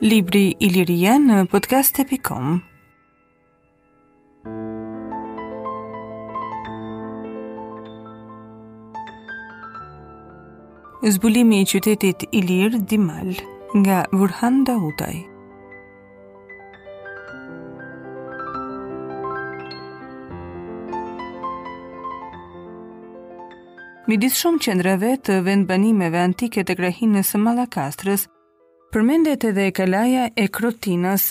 Libri Iliria në podcast.com Zbulimi i qytetit ilir Dimal nga Burhan Dautaj. Midis shumë qendrave të vendbanimeve antike të krahinës së Mallakastrës, përmendet edhe kalaja e Krotinës,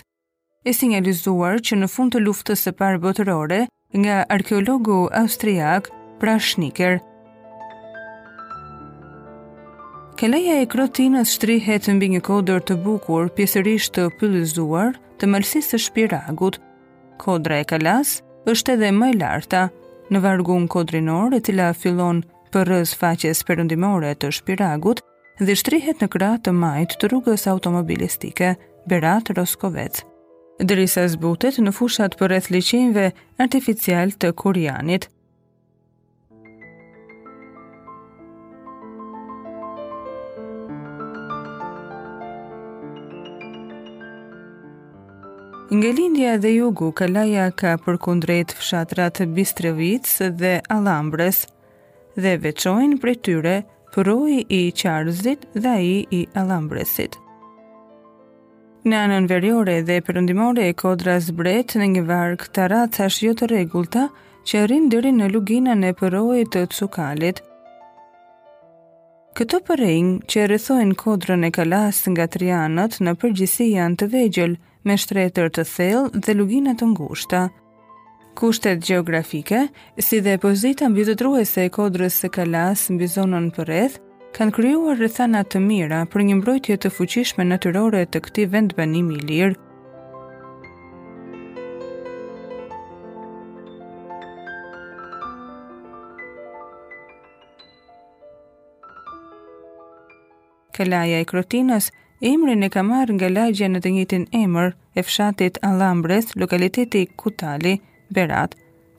e sinjalizuar që në fund të luftës së parë botërore nga arkeologu austriak Prashniker. Kalaja e Krotinës shtrihet mbi një kodër të bukur, pjesërisht të pyllëzuar, të malësisë së Shpiragut. Kodra e kalasë është edhe më e larta, në vargun kodrinor e cila fillon përrëzë faqes perëndimore të Shpiragut, dhe shtrihet në krah të majtë të rrugës automobilistike Berat Roskovec. Derisa zbutet në fushat përreth liqenjve artificialë të Kurjanit. Nga lindja dhe jugu, Kalaja ka përkundrejt fshatrat Bistrovicë dhe Allambrez, dhe e veçojnë prej tyre përroi i Qarëzit dhe ai i Allambrezit. Në anën veriore dhe perëndimore kodra zbret në një varg tarracash jo të rregullta që arrijnë deri në luginën e përroit të Cukalit. Këto përrenj që e rrethojnë kodrën e kalasë nga tri anët në përgjithësi janë të vegjël, me shtretër të thellë dhe lugina të ngushta. Kushtet gjeografike, si dhe pozita mbizotëruese e kodrës së kalasë mbi zonën përreth, kanë krijuar rrethana të mira për një mbrojtje të fuqishme natyrore të këtij vendbanimi ilir. Kalaja e Krotinës, emrin e ka marrë nga lagja me të njëjtin emër e fshatit Allambrez, lokaliteti Kutali, Berat,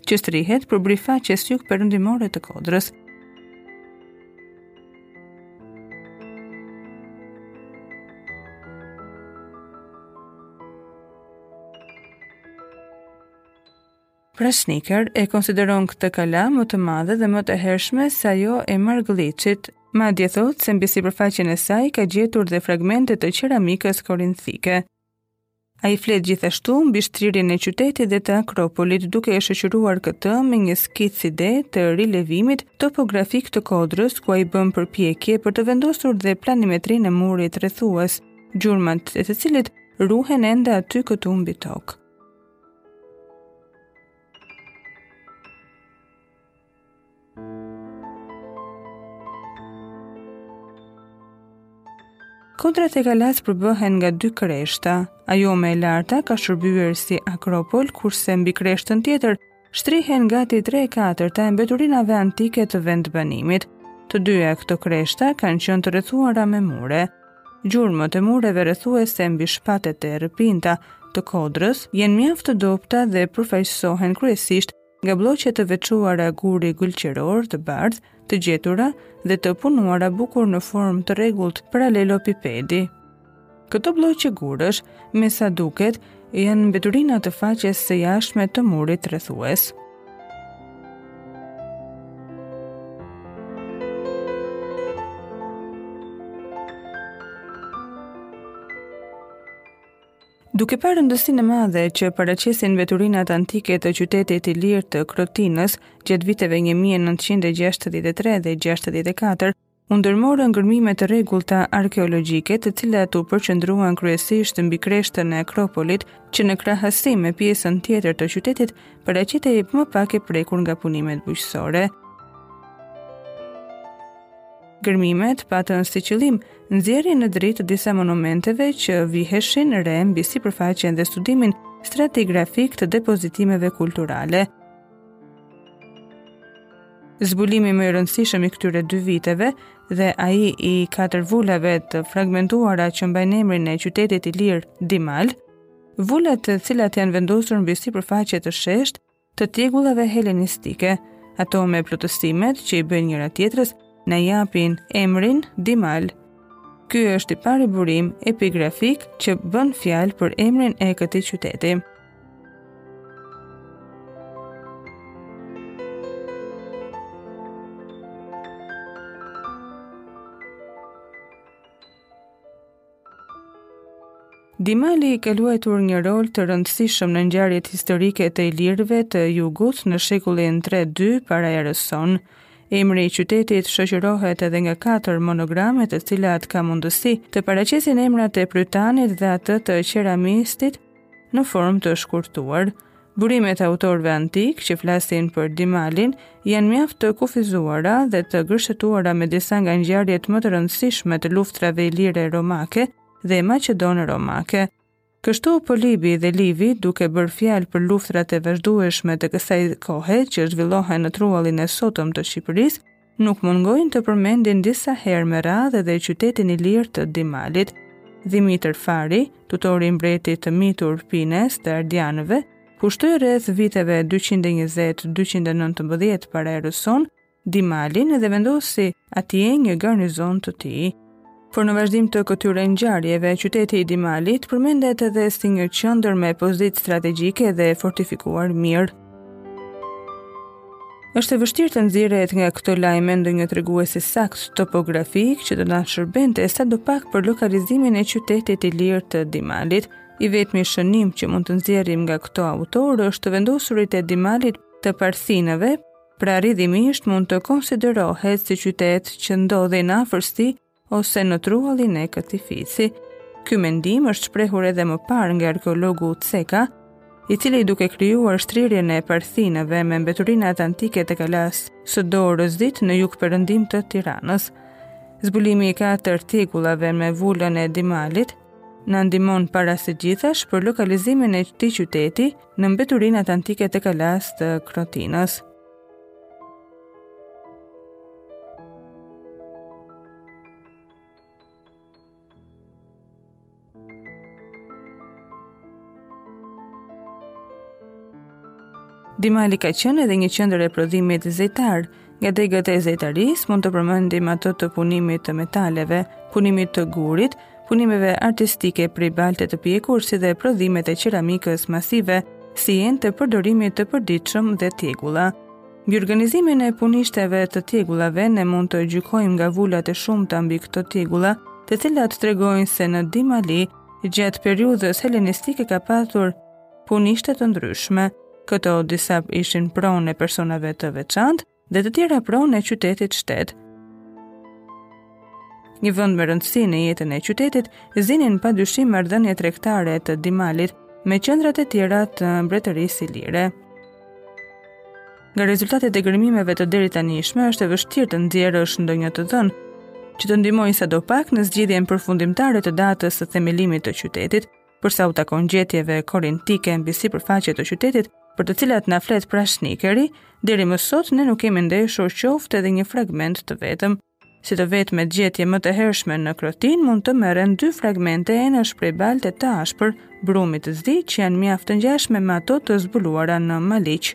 që shtrihet përbri faqes jugperëndimore të kodrës. Prashniker e konsideron këtë kala më të madhe dhe më të hershme se ajo e Margëlliçit. Madje thotë se mbi sipërfaqen e saj ka gjetur dhe fragmente të qeramikës korinthike. Ai flet gjithashtu mbi shtrirjen e qytetit dhe të Akropolit, duke e shoqëruar këtë me një skicë ide të rilevimit topografik të kodrës, ku ai bën përpjekje për të vendosur dhe planimetrinë e murit rrethues, gjurmët e të cilit ruhen ende aty këtu mbi tokë. Kodrat e kalas përbëhen nga dy kreshta. Ajo më e larta ka shërbyer si akropol, kurse mbi kreshtën tjetër shtrihen gati tre të katërtat e mbeturinave antike të vendbanimit. Të dyja këto kreshta kanë qenë të rrethuara me mure. Gjurmët e mureve rrethuese mbi shpatet e rrëpinta të kodrës janë mjaft të dobëta dhe përfaqësohen kryesisht nga blloqe të veçuara guri gëlqeror të bardhë, të gjetura dhe të punuara bukur në formë të rregullt paralelopipedi. Këto blloqe gurësh, me sa duket, janë mbeturina të faqes së jashtme të murit rrethues. Duke parë rëndësinë e madhe që paraqesin mbeturinat antike të qytetit ilir të Krotinës gjatë viteve 1963 dhe 64, u ndërmorën gërmime të rregullta arkeologjike, të cilat u përqendruan kryesisht mbi kreshtën e Akropolit, që në krahasim me pjesën tjetër të qytetit paraqitej më pak e prekur nga punimet bujqësore. Gërmimet patën si qëllim nxjerrjen në dritë të disa monumenteve që viheshin re mbi sipërfaqen dhe studimin stratigrafik të depozitimeve kulturale. Zbulimi më i rëndësishëm i këtyre dy viteve qe ai i katër vulave të fragmentuara që mbajnë emrin e qytetit ilir Dimal, vula të cilat janë vendosur mbi sipërfaqe të sheshtë të tjegullave helenistike, ato me plotësimet që i bëjnë njëra-tjetrës na japin emrin Dimal. Ky është i pari burim epigrafik që bën fjalë për emrin e këtij qyteti. Dimali ka luajtur një rol të rëndësishëm në ngjarjet historike të ilirëve të jugut në shekullin 3-2 para erës sonë. Emri i qytetit shoqërohet edhe nga katër monograme të cilat ka mundësi të paraqesin emrat e prytanit dhe atë të qeramistit në formë të shkurtuar. Burimet e autorëve antikë që flasin për Dimalin janë mjaft të kufizuara dhe të gërshetuara me disa nga ngjarjet më të rëndësishme të luftërave ilire romake dhe maqedone romake. Kështu Polibi dhe Livi, duke bërë fjalë për luftërat e vazhdueshme të kësaj kohe që zhvillohen në truallin e sotëm të Shqipërisë, nuk mungojnë të përmendin disa herë me radhë edhe qytetin ilir të Dimalit. Dhimitër Fari, tutori i mbretit të mitur Pines të Ardianëve, pushtoi rreth viteve 220-219 para erës sonë Dimalin dhe vendosi atje një garnizon të tij. Por në vazhdim të këtyre ngjarjeve, qyteti i Dimalit përmendet edhe si një qendër me pozitë strategjike dhe fortifikuar mirë. Është e vështirë të nxjerret nga këto lajme ndonjë tregues i saktë topografik që do na shërbente sadopak për lokalizimin e qytetit ilir të Dimalit. I vetmi shënim që mund të nxjerrim nga këto autorë është të vendosurit e Dimalit të parthinëve Pra rrjedhimisht mund të konsiderohet si qytet që ndodhej në afërsi ose në truallin e këtij fisi. Ky mendim është shprehur edhe më parë nga arkeologu Ceka, i cili duke krijuar shtrirjen e parthinëve me mbeturinat antike të kalasë së Dorëzit në jug perëndim të Tiranës. Zbulimi i katër tjegullave me vulën e Dimalit na ndihmon para së gjithash për lokalizimin e këtij qyteti në mbeturinat antike të kalasë të Krotinës. Dimali ka qenë edhe një qendër e prodhimit zejtar, Nga degët e zejtarisë mund të përmendim ato të punimit të metaleve, punimit të gurit, punimeve artistike prej balte të pjekur si dhe prodhimet e qeramikës masive, si enë të përdorimit të përditshëm dhe tjegulla. Mbi organizimin e punishteve të tjegullave ne mund të gjykojmë nga vulat e shumta mbi këto tjegulla, të cilat tregojnë se në Dimali gjatë periudhës helenistike ka patur punishte të ndryshme. Këto disa ishin pronë e personave të veçantë dhe të tjera pronë e qytetit shtet. Një vend me rëndësi në jetën e qytetit zinin pa dyshim marrëdhëniet tregtare të Dimalit me qendrat e tjera të mbretërisë ilire. Nga rezultatet e gërmimeve të deritanishme është e vështirë të nxjerrësh ndonjë të dhënë që të ndihmojë sadopak në zgjidhjen përfundimtare të datës së themelimit të qytetit, përsa u takon gjetjeve korintike mbi sipërfaqe të qytetit, për të cilat na flet Prashnikeri, deri më sot ne nuk kemi ndeshur qoftë edhe një fragment të vetëm. Si të vetmet gjetje më të hershme në Krotinë, mund të merren dy fragmente enësh prej balte të ashpër, brumi të zi që janë mjaft të ngjashme me ato të zbuluara në Maliq.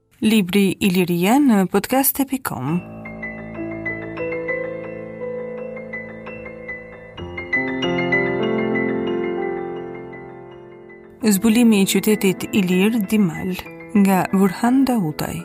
Libri Iliria në podcast.com Zbulimi i qytetit Ilir Dimal nga Burhan Dautaj